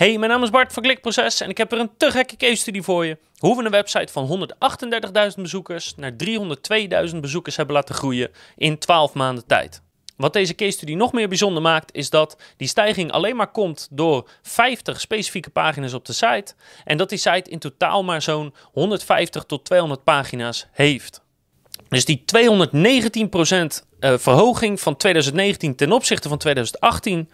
Hey, mijn naam is Bart van Klikproces en ik heb er een te gekke case study voor je. Hoe we een website van 138.000 bezoekers naar 302.000 bezoekers hebben laten groeien in 12 maanden tijd. Wat deze case study nog meer bijzonder maakt, is dat die stijging alleen maar komt door 50 specifieke pagina's op de site. En dat die site in totaal maar zo'n 150 tot 200 pagina's heeft. Dus die 219% eh, verhoging van 2019 ten opzichte van 2018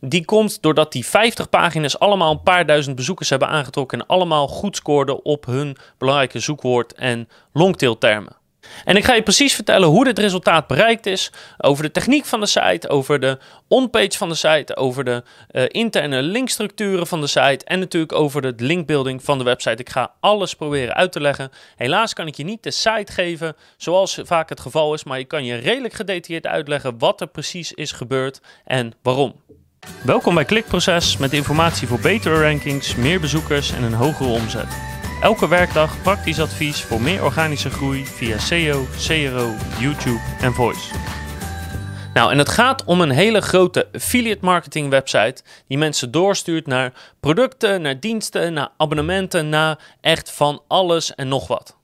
die komt doordat die 50 pagina's allemaal een paar duizend bezoekers hebben aangetrokken en allemaal goed scoorden op hun belangrijke zoekwoord- en longtailtermen. En ik ga je precies vertellen hoe dit resultaat bereikt is, over de techniek van de site, over de onpage van de site, over de uh, interne linkstructuren van de site en natuurlijk over de linkbuilding van de website. Ik ga alles proberen uit te leggen. Helaas kan ik je niet de site geven, zoals vaak het geval is, maar ik kan je redelijk gedetailleerd uitleggen wat er precies is gebeurd en waarom. Welkom bij Klikproces met informatie voor betere rankings, meer bezoekers en een hogere omzet. Elke werkdag praktisch advies voor meer organische groei via SEO, CRO, YouTube en Voice. Nou, en het gaat om een hele grote affiliate marketing website die mensen doorstuurt naar producten, naar diensten, naar abonnementen, naar echt van alles en nog wat.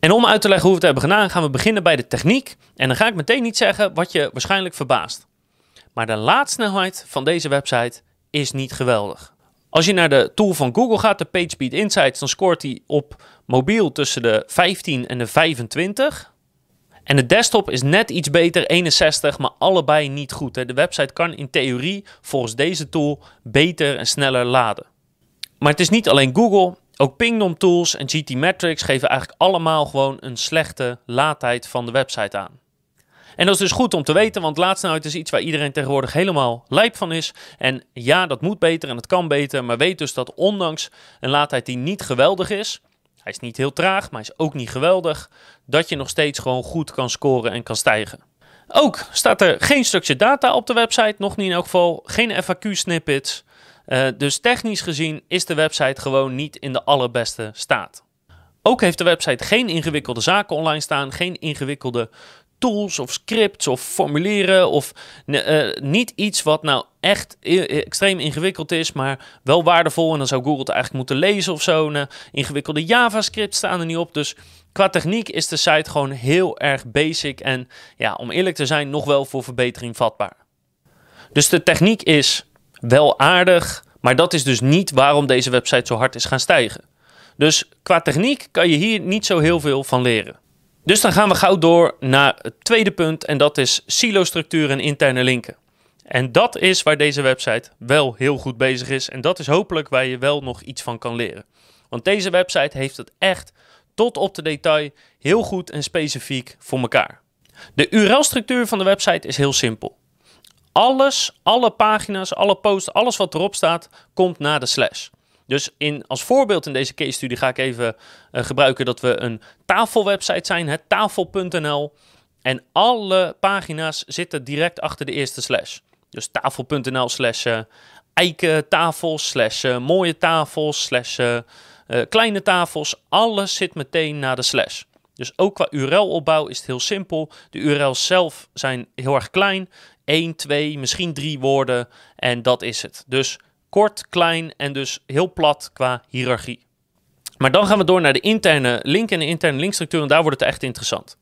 En om uit te leggen hoe we het hebben gedaan, gaan we beginnen bij de techniek. En dan ga ik meteen niet zeggen wat je waarschijnlijk verbaast. Maar de laadsnelheid van deze website is niet geweldig. Als je naar de tool van Google gaat, de PageSpeed Insights, dan scoort hij op mobiel tussen de 15 en de 25. En de desktop is net iets beter, 61, maar allebei niet goed. De website kan in theorie volgens deze tool beter en sneller laden. Maar het is niet alleen Google, ook Pingdom Tools en GT Metrics geven eigenlijk allemaal gewoon een slechte laadtijd van de website aan. En dat is dus goed om te weten, want laadsnelheid is iets waar iedereen tegenwoordig helemaal lijp van is. En ja, dat moet beter en het kan beter, maar weet dus dat ondanks een laadtijd die niet geweldig is, hij is niet heel traag, maar hij is ook niet geweldig, dat je nog steeds gewoon goed kan scoren en kan stijgen. Ook staat er geen stukje data op de website, nog niet in elk geval, geen FAQ-snippets. Eh, dus technisch gezien is de website gewoon niet in de allerbeste staat. Ook heeft de website geen ingewikkelde zaken online staan, geen ingewikkelde tools of scripts of formulieren of uh, niet iets wat nou echt extreem ingewikkeld is, maar wel waardevol. En dan zou Google het eigenlijk moeten lezen of zo. Een ingewikkelde JavaScript staan er niet op. Dus qua techniek is de site gewoon heel erg basic en ja, om eerlijk te zijn, nog wel voor verbetering vatbaar. Dus de techniek is wel aardig, maar dat is dus niet waarom deze website zo hard is gaan stijgen. Dus qua techniek kan je hier niet zo heel veel van leren. Dus dan gaan we gauw door naar het tweede punt en dat is silo-structuur en interne linken. En dat is waar deze website wel heel goed bezig is en dat is hopelijk waar je wel nog iets van kan leren. Want deze website heeft het echt tot op de detail heel goed en specifiek voor elkaar. De URL-structuur van de website is heel simpel. Alles, alle pagina's, alle posts, alles wat erop staat, komt na de slash. Dus in, als voorbeeld in deze case studie ga ik even uh, gebruiken dat we een tafelwebsite zijn, het tafel.nl. En alle pagina's zitten direct achter de eerste slash. Dus tafel.nl slash uh, eikentafels, slash uh, mooie tafels, slash kleine tafels. Alles zit meteen na de slash. Dus ook qua URL-opbouw is het heel simpel. De URL's zelf zijn heel erg klein. 1, 2, misschien 3 woorden en dat is het. Dus Kort, klein en dus heel plat qua hiërarchie. Maar dan gaan we door naar de interne link en de interne linkstructuur en daar wordt het echt interessant.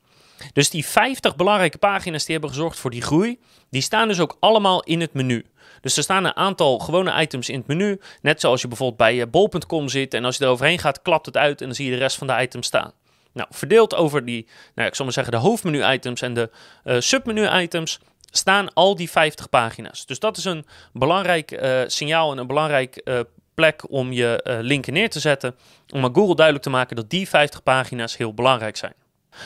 Dus die 50 belangrijke pagina's die hebben gezorgd voor die groei, die staan dus ook allemaal in het menu. Dus er staan een aantal gewone items in het menu, net zoals je bijvoorbeeld bij eh, bol.com zit en als je er overheen gaat, klapt het uit en dan zie je de rest van de items staan. Nou, verdeeld over die, nou, ik zal maar zeggen, de hoofdmenu items en de uh, submenu items, staan al die 50 pagina's. Dus dat is een belangrijk uh, signaal en een belangrijk uh, plek om je uh, linken neer te zetten. Om aan Google duidelijk te maken dat die 50 pagina's heel belangrijk zijn.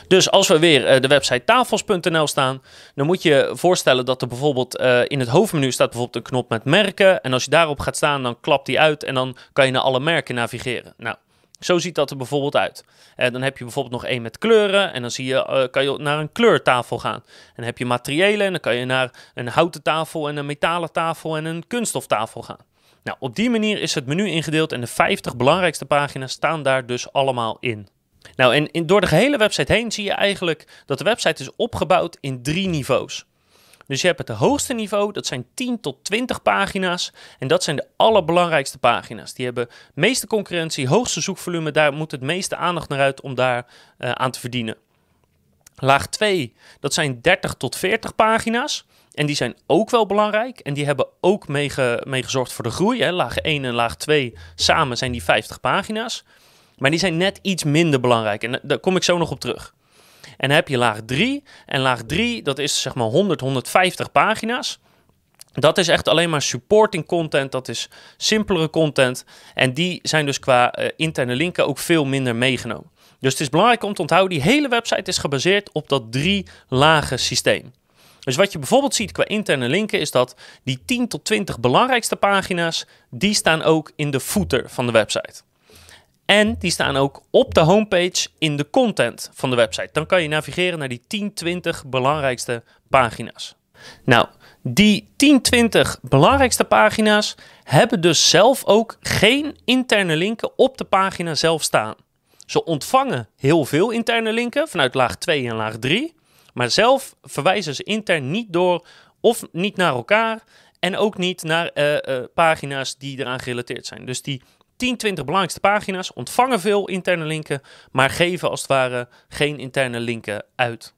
Dus als we weer de website tafels.nl staan, dan moet je voorstellen dat er bijvoorbeeld in het hoofdmenu staat bijvoorbeeld een knop met merken. En als je daarop gaat staan, dan klapt die uit en dan kan je naar alle merken navigeren. Nou, zo ziet dat er bijvoorbeeld uit. En eh, dan heb je bijvoorbeeld nog één met kleuren. En dan zie je, uh, kan je naar een kleurtafel gaan. En dan heb je materiëlen. En dan kan je naar een houten tafel en een metalen tafel en een kunststoftafel gaan. Nou, op die manier is het menu ingedeeld. En de 50 belangrijkste pagina's staan daar dus allemaal in. Nou, en in, door de gehele website heen zie je eigenlijk dat de website is opgebouwd in drie niveaus. Dus je hebt het hoogste niveau, dat zijn 10 tot 20 pagina's. En dat zijn de allerbelangrijkste pagina's. Die hebben meeste concurrentie, hoogste zoekvolume. Daar moet het meeste aandacht naar uit om daar uh, aan te verdienen. Laag 2, dat zijn 30 tot 40 pagina's. En die zijn ook wel belangrijk. En die hebben ook meegezorgd voor de groei. Hè. Laag 1 en laag 2 samen zijn die 50 pagina's. Maar die zijn net iets minder belangrijk. En daar kom ik zo nog op terug. En heb je laag 3. En laag 3, dat is zeg maar 100, 150 pagina's. Dat is echt alleen maar supporting content. Dat is simpelere content. En die zijn dus qua uh, interne linken ook veel minder meegenomen. Dus het is belangrijk om te onthouden, die hele website is gebaseerd op dat drie lagen systeem. Dus wat je bijvoorbeeld ziet qua interne linken is dat die 10 tot 20 belangrijkste pagina's, die staan ook in de footer van de website. En die staan ook op de homepage in de content van de website. Dan kan je navigeren naar die 10, 20 belangrijkste pagina's. Nou, die 10, 20 belangrijkste pagina's hebben dus zelf ook geen interne linken op de pagina zelf staan. Ze ontvangen heel veel interne linken vanuit laag 2 en laag 3. Maar zelf verwijzen ze intern niet door of niet naar elkaar en ook niet naar uh, uh, pagina's die eraan gerelateerd zijn. Dus die 10, 20 belangrijkste pagina's ontvangen veel interne linken, maar geven als het ware geen interne linken uit.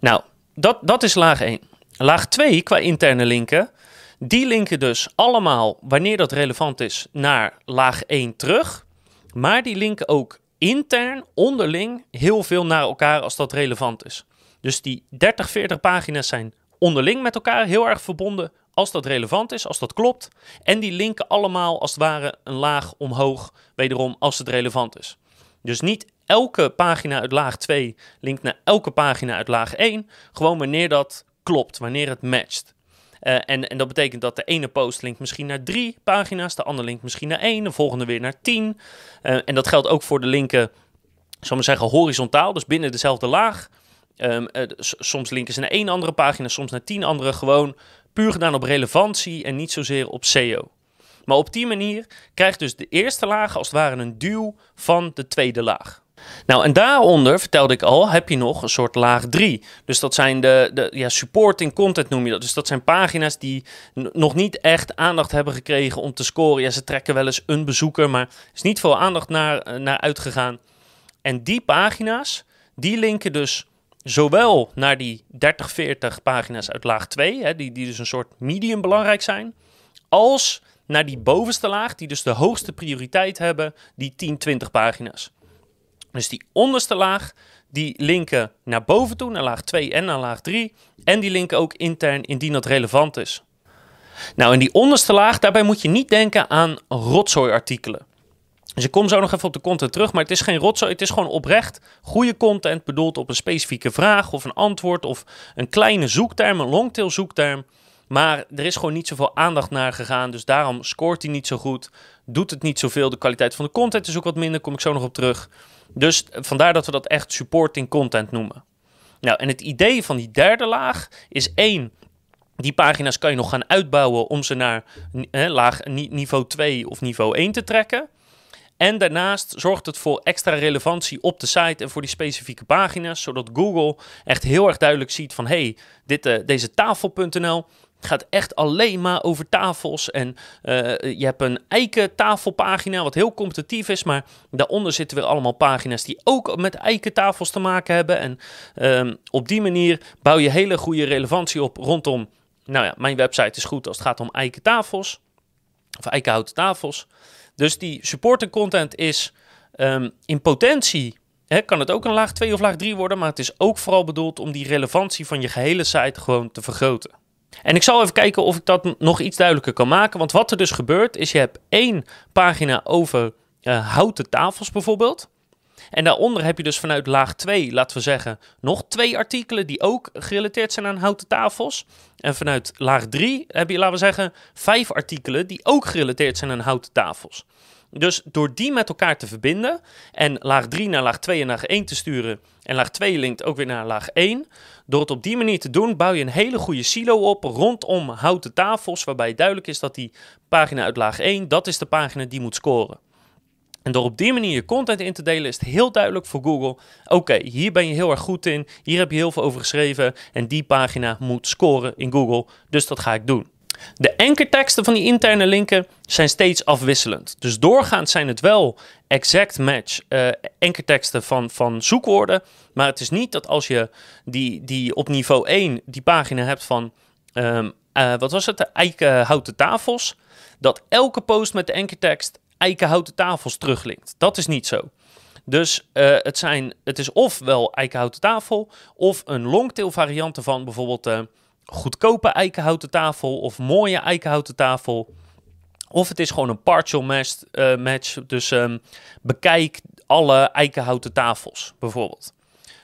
Nou, dat, dat is laag 1. Laag 2 qua interne linken, die linken dus allemaal, wanneer dat relevant is, naar laag 1 terug. Maar die linken ook intern, onderling, heel veel naar elkaar als dat relevant is. Dus die 30, 40 pagina's zijn onderling met elkaar heel erg verbonden als dat relevant is, als dat klopt. En die linken allemaal als het ware een laag omhoog, wederom als het relevant is. Dus niet elke pagina uit laag 2 linkt naar elke pagina uit laag 1, gewoon wanneer dat klopt, wanneer het matcht. Uh, en, en dat betekent dat de ene post linkt misschien naar drie pagina's, de andere linkt misschien naar één, de volgende weer naar tien. Uh, en dat geldt ook voor de linken, zal maar zeggen, horizontaal, dus binnen dezelfde laag. Um, uh, soms linken ze naar één andere pagina, soms naar tien andere. Gewoon puur gedaan op relevantie en niet zozeer op SEO. Maar op die manier krijgt dus de eerste laag als het ware een duw van de tweede laag. Nou, en daaronder, vertelde ik al, heb je nog een soort laag 3. Dus dat zijn de, de ja, supporting content noem je dat. Dus dat zijn pagina's die nog niet echt aandacht hebben gekregen om te scoren. Ja, ze trekken wel eens een bezoeker, maar er is niet veel aandacht naar, eh, naar uitgegaan. En die pagina's, die linken dus zowel naar die 30, 40 pagina's uit laag 2, hè, die, die dus een soort medium belangrijk zijn, als naar die bovenste laag, die dus de hoogste prioriteit hebben, die 10, 20 pagina's. Dus die onderste laag, die linken naar boven toe, naar laag 2 en naar laag 3. En die linken ook intern indien dat relevant is. Nou, in die onderste laag, daarbij moet je niet denken aan rotzooiartikelen. Dus ik kom zo nog even op de content terug, maar het is geen rotzooi, het is gewoon oprecht goede content bedoeld op een specifieke vraag of een antwoord of een kleine zoekterm, een longtail zoekterm. Maar er is gewoon niet zoveel aandacht naar gegaan, dus daarom scoort hij niet zo goed, doet het niet zoveel. De kwaliteit van de content is ook wat minder, kom ik zo nog op terug. Dus vandaar dat we dat echt supporting content noemen. Nou, en het idee van die derde laag is één, die pagina's kan je nog gaan uitbouwen om ze naar laag, niveau 2 of niveau 1 te trekken. En daarnaast zorgt het voor extra relevantie op de site en voor die specifieke pagina's, zodat Google echt heel erg duidelijk ziet van hey, uh, deze tafel.nl gaat echt alleen maar over tafels. En uh, je hebt een eiken tafelpagina, wat heel competitief is. Maar daaronder zitten weer allemaal pagina's die ook met eiken tafels te maken hebben. En um, op die manier bouw je hele goede relevantie op rondom. Nou ja, mijn website is goed als het gaat om eiken tafels. Of eikenhouten tafels. Dus die supporter content is um, in potentie He, kan het ook een laag 2 of laag 3 worden, maar het is ook vooral bedoeld om die relevantie van je gehele site gewoon te vergroten. En ik zal even kijken of ik dat nog iets duidelijker kan maken. Want wat er dus gebeurt, is je hebt één pagina over uh, houten tafels bijvoorbeeld. En daaronder heb je dus vanuit laag 2, laten we zeggen, nog twee artikelen die ook gerelateerd zijn aan houten tafels. En vanuit laag 3 heb je, laten we zeggen, vijf artikelen die ook gerelateerd zijn aan houten tafels. Dus door die met elkaar te verbinden en laag 3 naar laag 2 en laag 1 te sturen en laag 2 linkt ook weer naar laag 1, door het op die manier te doen bouw je een hele goede silo op rondom houten tafels waarbij duidelijk is dat die pagina uit laag 1, dat is de pagina die moet scoren. En door op die manier je content in te delen is het heel duidelijk voor Google. Oké, hier ben je heel erg goed in. Hier heb je heel veel over geschreven. En die pagina moet scoren in Google. Dus dat ga ik doen. De ankerteksten van die interne linken zijn steeds afwisselend. Dus doorgaans zijn het wel exact match uh, van, van zoekwoorden. Maar het is niet dat als je die, die op niveau 1 die pagina hebt van, um, uh, wat was het, de eikenhouten tafels. Dat elke post met de ankertekst eikenhouten tafels teruglinkt. Dat is niet zo. Dus uh, het, zijn, het is ofwel eikenhouten tafel of een longtail variant van bijvoorbeeld uh, goedkope eikenhouten tafel of mooie eikenhouten tafel. Of het is gewoon een partial match. Uh, match dus um, bekijk alle eikenhouten tafels bijvoorbeeld.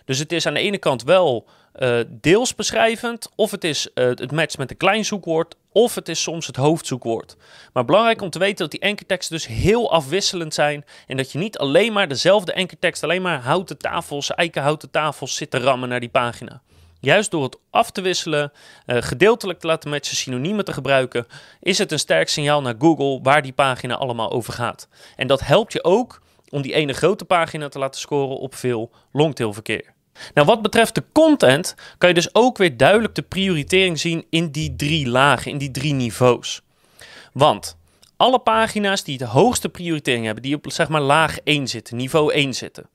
Dus het is aan de ene kant wel uh, deels beschrijvend, of het is uh, het match met een klein zoekwoord, of het is soms het hoofdzoekwoord. Maar belangrijk om te weten dat die ankerteksten dus heel afwisselend zijn en dat je niet alleen maar dezelfde ankertekst, alleen maar houten tafels, eikenhouten tafels zit te rammen naar die pagina. Juist door het af te wisselen, uh, gedeeltelijk te laten matchen, synoniemen te gebruiken, is het een sterk signaal naar Google waar die pagina allemaal over gaat. En dat helpt je ook om die ene grote pagina te laten scoren op veel longtailverkeer. Nou, wat betreft de content kan je dus ook weer duidelijk de prioritering zien in die drie lagen, in die drie niveaus. Want alle pagina's die de hoogste prioritering hebben, die op zeg maar laag 1 zitten, niveau 1 zitten,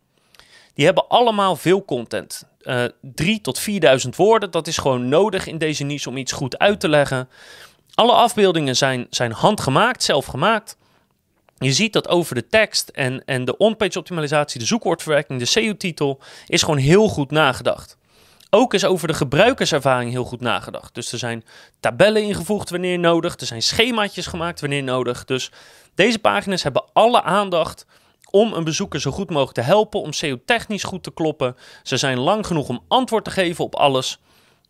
die hebben allemaal veel content. Uh, eh, 3 tot 4000 woorden, dat is gewoon nodig in deze niche om iets goed uit te leggen. Alle afbeeldingen zijn, zijn handgemaakt, zelf gemaakt. Je ziet dat over de tekst en, en de on-page optimalisatie, de zoekwoordverwerking, de SEO-titel, is gewoon heel goed nagedacht. Ook is over de gebruikerservaring heel goed nagedacht. Dus er zijn tabellen ingevoegd wanneer nodig, er zijn schemaatjes gemaakt wanneer nodig. Dus deze pagina's hebben alle aandacht om een bezoeker zo goed mogelijk te helpen, om SEO-technisch goed te kloppen. Ze zijn lang genoeg om antwoord te geven op alles.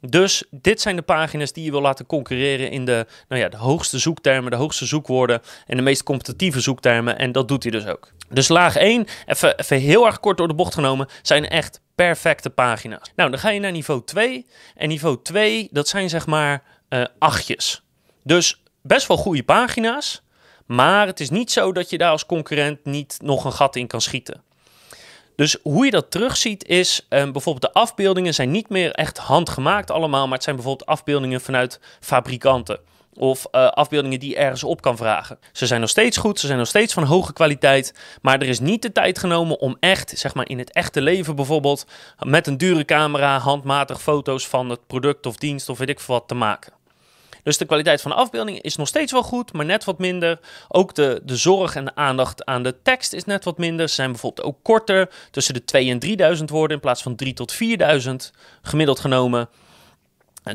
Dus dit zijn de pagina's die je wil laten concurreren in de, nou ja, de hoogste zoektermen, de hoogste zoekwoorden en de meest competitieve zoektermen. En dat doet hij dus ook. Dus laag 1, even, heel erg kort door de bocht genomen, zijn echt perfecte pagina's. Nou, dan ga je naar niveau 2. En niveau 2, dat zijn zeg maar uh, achtjes. Dus best wel goede pagina's. Maar het is niet zo dat je daar als concurrent niet nog een gat in kan schieten. Dus hoe je dat terugziet is, um, bijvoorbeeld de afbeeldingen zijn niet meer echt handgemaakt allemaal, maar het zijn bijvoorbeeld afbeeldingen vanuit fabrikanten. Of uh, afbeeldingen die je ergens op kan vragen. Ze zijn nog steeds goed, ze zijn nog steeds van hoge kwaliteit. Maar er is niet de tijd genomen om echt, zeg maar in het echte leven bijvoorbeeld, met een dure camera handmatig foto's van het product of dienst of weet ik veel wat te maken. Dus de kwaliteit van de afbeelding is nog steeds wel goed, maar net wat minder. Ook de, de zorg en de aandacht aan de tekst is net wat minder. Ze zijn bijvoorbeeld ook korter, tussen de 2 en 3000 woorden in plaats van 3 tot 4000 gemiddeld genomen.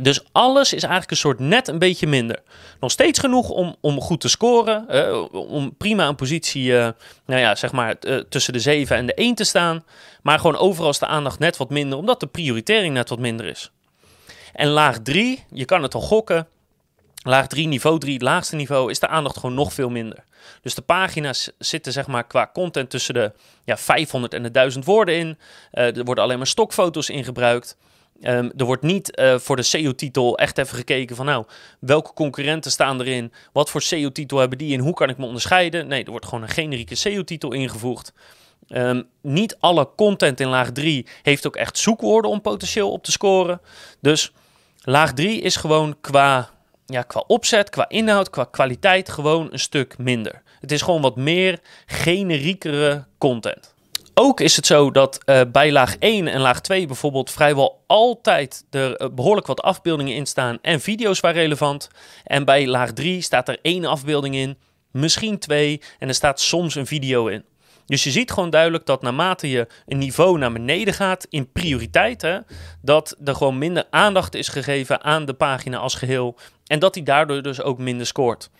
Dus alles is eigenlijk een soort net een beetje minder. Nog steeds genoeg om, om goed te scoren. Uh, om prima een positie, uh, nou ja, zeg maar uh, tussen de 7 en de 1 te staan. Maar gewoon overal is de aandacht net wat minder, omdat de prioritering net wat minder is. En laag 3, je kan het al gokken. Laag 3, niveau 3, het laagste niveau, is de aandacht gewoon nog veel minder. Dus de pagina's zitten zeg maar qua content tussen de ja, 500 en de 1000 woorden in. Uh, er worden alleen maar stokfoto's in gebruikt. Um, er wordt niet uh, voor de SEO-titel echt even gekeken van nou, welke concurrenten staan erin? Wat voor SEO-titel hebben die en hoe kan ik me onderscheiden? Nee, er wordt gewoon een generieke SEO-titel ingevoegd. Um, niet alle content in laag 3 heeft ook echt zoekwoorden om potentieel op te scoren. Dus laag 3 is gewoon qua ja, qua opzet, qua inhoud, qua kwaliteit gewoon een stuk minder. Het is gewoon wat meer generiekere content. Ook is het zo dat uh, bij laag 1 en laag 2 bijvoorbeeld vrijwel altijd er uh, behoorlijk wat afbeeldingen in staan en video's waar relevant. En bij laag 3 staat er één afbeelding in, misschien twee en er staat soms een video in. Dus je ziet gewoon duidelijk dat naarmate je een niveau naar beneden gaat in prioriteit, hè, dat er gewoon minder aandacht is gegeven aan de pagina als geheel. En dat hij daardoor dus ook minder scoort.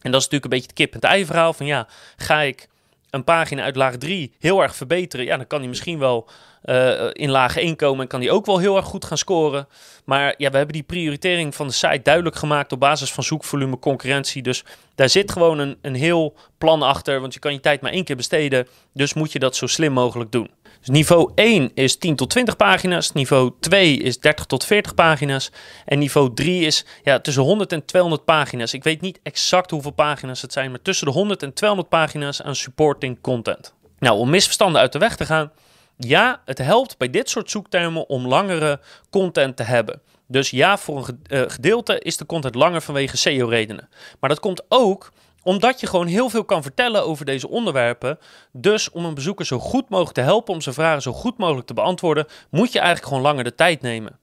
En dat is natuurlijk een beetje het kip-en-ei verhaal van ja, ga ik een pagina uit laag 3 heel erg verbeteren, ja, dan kan hij misschien wel uh, in laag 1 komen en kan hij ook wel heel erg goed gaan scoren. Maar ja, we hebben die prioritering van de site duidelijk gemaakt op basis van zoekvolume, concurrentie. Dus daar zit gewoon een, een heel plan achter, want je kan je tijd maar één keer besteden. Dus moet je dat zo slim mogelijk doen. Dus niveau 1 is 10 tot 20 pagina's, niveau 2 is 30 tot 40 pagina's en niveau 3 is ja, tussen 100 en 200 pagina's. Ik weet niet exact hoeveel pagina's het zijn, maar tussen de 100 en 200 pagina's aan supporting content. Nou, om misverstanden uit de weg te gaan, ja, het helpt bij dit soort zoektermen om langere content te hebben. Dus ja, voor een eh, gedeelte is de content langer vanwege SEO-redenen. Maar dat komt ook omdat je gewoon heel veel kan vertellen over deze onderwerpen. Dus om een bezoeker zo goed mogelijk te helpen, om zijn vragen zo goed mogelijk te beantwoorden, moet je eigenlijk gewoon langer de tijd nemen.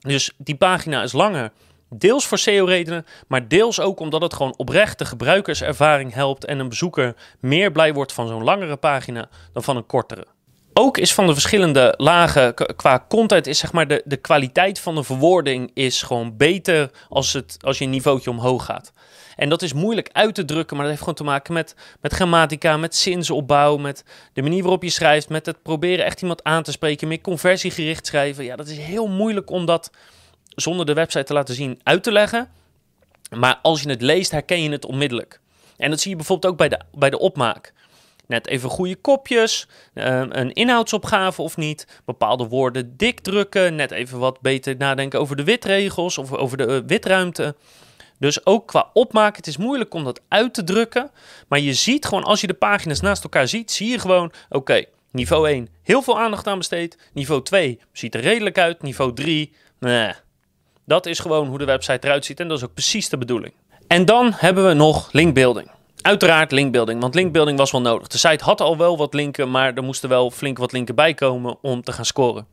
Dus die pagina is langer. Deels voor SEO-redenen, maar deels ook omdat het gewoon oprecht de gebruikerservaring helpt en een bezoeker meer blij wordt van zo'n langere pagina dan van een kortere. Ook is van de verschillende lagen qua content is zeg maar de, de kwaliteit van de verwoording is gewoon beter als, het, als je een niveautje omhoog gaat. En dat is moeilijk uit te drukken, maar dat heeft gewoon te maken met, met grammatica, met zinsopbouw, met de manier waarop je schrijft, met het proberen echt iemand aan te spreken, meer conversiegericht schrijven. Ja, dat is heel moeilijk om dat zonder de website te laten zien uit te leggen. Maar als je het leest, herken je het onmiddellijk. En dat zie je bijvoorbeeld ook bij de, bij de opmaak. Net even goede kopjes, ehm, een inhoudsopgave of niet, bepaalde woorden dik drukken, net even wat beter nadenken over de witregels of over de uh, witruimte. Dus ook qua opmaken, het is moeilijk om dat uit te drukken. Maar je ziet gewoon, als je de pagina's naast elkaar ziet, zie je gewoon, oké, niveau 1, heel veel aandacht aan besteed. Niveau 2 ziet er redelijk uit. Niveau 3, nee. Dat is gewoon hoe de website eruit ziet en dat is ook precies de bedoeling. En dan hebben we nog linkbuilding. Uiteraard linkbuilding, want linkbuilding was wel nodig. De site had al wel wat linken, maar er moesten wel flink wat linken bij komen om te gaan scoren.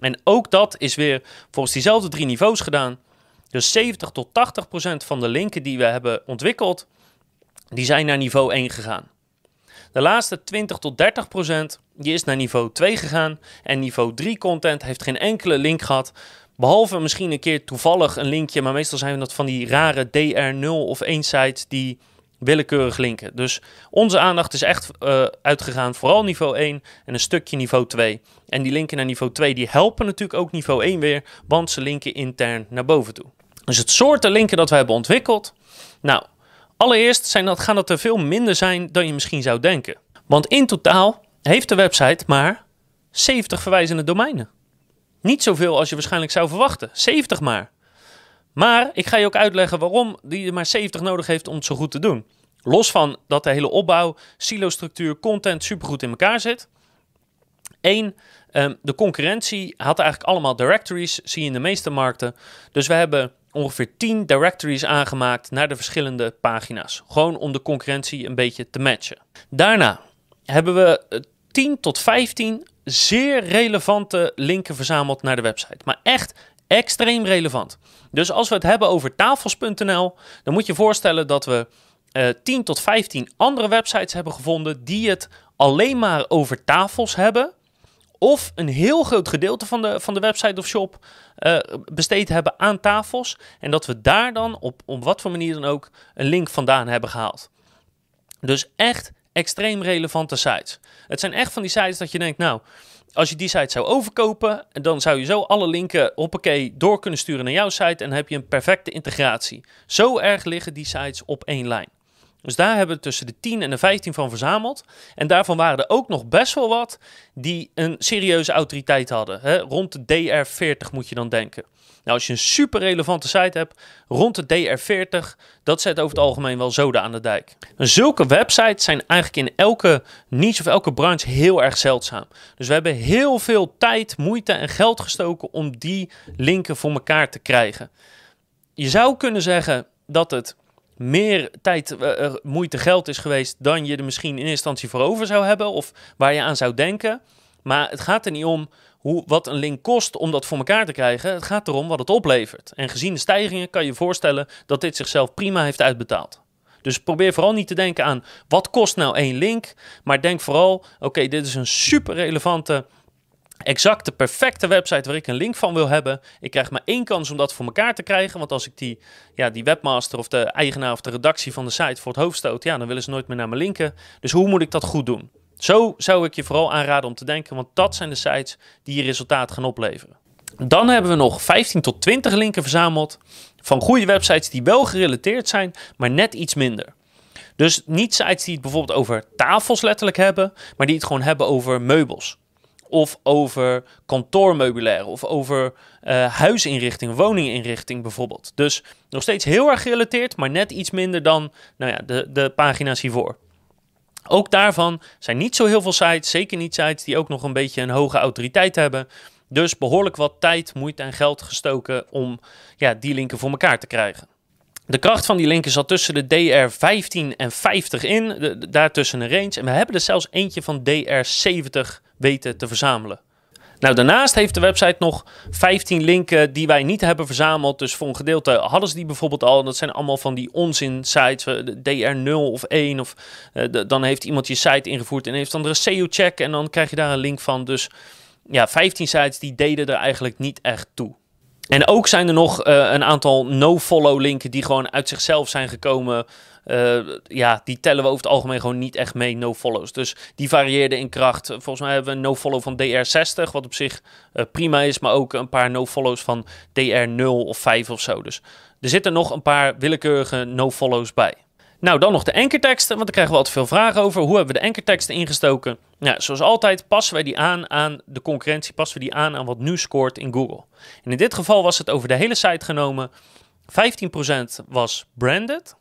En ook dat is weer volgens diezelfde drie niveaus gedaan. Dus 70 tot 80 procent van de linken die we hebben ontwikkeld, die zijn naar niveau 1 gegaan. De laatste 20 tot 30 procent, die is naar niveau 2 gegaan. En niveau 3 content heeft geen enkele link gehad. Behalve misschien een keer toevallig een linkje, maar meestal zijn dat van die rare DR0 of 1 sites die willekeurig linken. Dus onze aandacht is echt uh, uitgegaan vooral niveau 1 en een stukje niveau 2. En die linken naar niveau 2 die helpen natuurlijk ook niveau 1 weer, want ze linken intern naar boven toe. Dus het soorten linken dat we hebben ontwikkeld. Nou, allereerst zijn dat, gaan dat er veel minder zijn dan je misschien zou denken. Want in totaal heeft de website maar 70 verwijzende domeinen. Niet zoveel als je waarschijnlijk zou verwachten. 70 maar. Maar ik ga je ook uitleggen waarom die er maar 70 nodig heeft om het zo goed te doen. Los van dat de hele opbouw, silo-structuur, content supergoed in elkaar zit. Eén, ehm, de concurrentie had eigenlijk allemaal directories, zie je in de meeste markten. Dus we hebben ongeveer 10 directories aangemaakt naar de verschillende pagina's. Gewoon om de concurrentie een beetje te matchen. Daarna hebben we 10 eh, tot 15 zeer relevante linken verzameld naar de website. Maar echt extreem relevant. Dus als we het hebben over tafels.nl, dan moet je voorstellen dat we uh, eh, 10 tot 15 andere websites hebben gevonden die het alleen maar over tafels hebben of een heel groot gedeelte van de, van de website of shop uh, besteed hebben aan tafels. En dat we daar dan op, op wat voor manier dan ook een link vandaan hebben gehaald. Dus echt extreem relevante sites. Het zijn echt van die sites dat je denkt, nou, als je die site zou overkopen, dan zou je zo alle linken hoppakee door kunnen sturen naar jouw site en dan heb je een perfecte integratie. Zo erg liggen die sites op één lijn. Dus daar hebben we tussen de 10 en de 15 van verzameld. En daarvan waren er ook nog best wel wat die een serieuze autoriteit hadden. Hè? Rond de DR40 moet je dan denken. Nou, als je een super relevante site hebt, rond de DR40, dat zet over het algemeen wel zoden aan de dijk. Zulke websites zijn eigenlijk in elke niche of elke branche heel erg zeldzaam. Dus we hebben heel veel tijd, moeite en geld gestoken om die linken voor elkaar te krijgen. Je zou kunnen zeggen dat het meer tijd, uh, moeite, geld is geweest dan je er misschien in eerste instantie voor over zou hebben of waar je aan zou denken. Maar het gaat er niet om hoe, wat een link kost om dat voor elkaar te krijgen. Het gaat erom wat het oplevert. En gezien de stijgingen kan je voorstellen dat dit zichzelf prima heeft uitbetaald. Dus probeer vooral niet te denken aan wat kost nou één link. Maar denk vooral, oké, dit is een super relevante exact de perfecte website waar ik een link van wil hebben. Ik krijg maar één kans om dat voor elkaar te krijgen. Want als ik die, ja, die webmaster of de eigenaar of de redactie van de site voor het hoofd stoot, ja, dan willen ze nooit meer naar me linken. Dus hoe moet ik dat goed doen? Zo zou ik je vooral aanraden om te denken, want dat zijn de sites die je resultaat gaan opleveren. Dan hebben we nog 15 tot 20 linken verzameld van goede websites die wel gerelateerd zijn, maar net iets minder. Dus niet sites die het bijvoorbeeld over tafels letterlijk hebben, maar die het gewoon hebben over meubels. Of over kantoormeubilair of over uh, huisinrichting, woninginrichting bijvoorbeeld. Dus nog steeds heel erg gerelateerd, maar net iets minder dan nou ja, de, de pagina's hiervoor. Ook daarvan zijn niet zo heel veel sites, zeker niet sites die ook nog een beetje een hoge autoriteit hebben. Dus behoorlijk wat tijd, moeite en geld gestoken om ja, die linken voor elkaar te krijgen. De kracht van die linken zat tussen de DR 15 en 50 in, daartussen een range. En we hebben er zelfs eentje van DR 70 weten te verzamelen. Nou, daarnaast heeft de website nog 15 linken die wij niet hebben verzameld. Dus voor een gedeelte hadden ze die bijvoorbeeld al. Dat zijn allemaal van die onzin sites, DR0 of 1. Of uh, dan heeft iemand je site ingevoerd en heeft dan een SEO-check en dan krijg je daar een link van. Dus ja, 15 sites die deden er eigenlijk niet echt toe. En ook zijn er nog uh, een aantal no-follow linken die gewoon uit zichzelf zijn gekomen. Uh, ja, die tellen we over het algemeen gewoon niet echt mee, no-follows. Dus die varieerden in kracht. Volgens mij hebben we een no-follow van DR60, wat op zich uh, prima is. Maar ook een paar no-follows van DR0 of 5 of zo. Dus er zitten nog een paar willekeurige no-follows bij. Nou, dan nog de ankerteksten, want daar krijgen we altijd veel vragen over. Hoe hebben we de ankerteksten ingestoken? Ja, zoals altijd passen wij die aan aan de concurrentie, passen we die aan aan wat nu scoort in Google. En in dit geval was het over de hele site genomen. 15% was branded,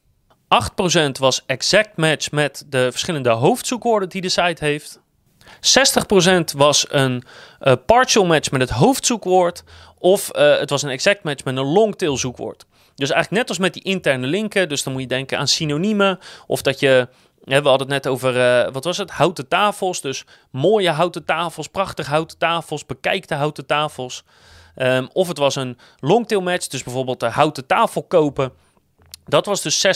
8% was exact match met de verschillende hoofdzoekwoorden die de site heeft. 60% was een uh, partial match met het hoofdzoekwoord. Of uh, het was een exact match met een longtail zoekwoord. Dus eigenlijk net als met die interne linken. Dus dan moet je denken aan synoniemen. Of dat je. we hadden het net over, uh, wat was het? Houten tafels. Dus mooie houten tafels, prachtige houten tafels, bekijkte houten tafels. Um, of het was een longtail match, dus bijvoorbeeld de houten tafel kopen. Dat was dus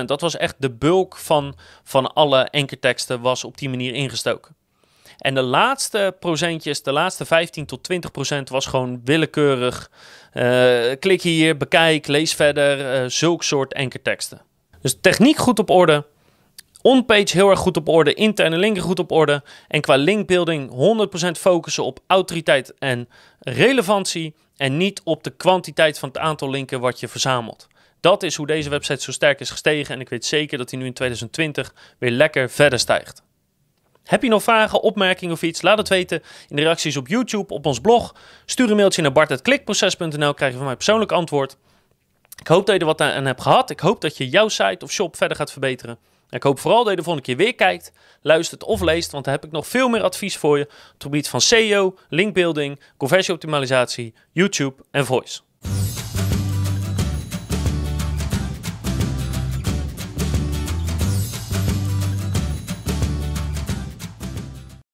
60%. Dat was echt de bulk van, van alle enkerteksten was op die manier ingestoken. En de laatste procentjes, de laatste 15 tot 20 procent was gewoon willekeurig. Uh, klik hier, bekijk, lees verder, uh, zulk soort enkerteksten. Dus techniek goed op orde, onpage heel erg goed op orde, interne linken goed op orde. En qua linkbuilding 100% focussen op autoriteit en relevantie en niet op de kwantiteit van het aantal linken wat je verzamelt. Dat is hoe deze website zo sterk is gestegen en ik weet zeker dat hij nu in 2020 weer lekker verder stijgt. Heb je nog vragen, opmerkingen of iets? Laat het weten in de reacties op YouTube, op ons blog. Stuur een mailtje naar bart.klikproces.nl, krijg je van mij persoonlijk antwoord. Ik hoop dat je er wat aan hebt gehad. Ik hoop dat je jouw site of shop verder gaat verbeteren. ik hoop vooral dat je de volgende keer weer kijkt, luistert of leest, want dan heb ik nog veel meer advies voor je op het gebied van SEO, linkbuilding, conversieoptimalisatie, YouTube en voice.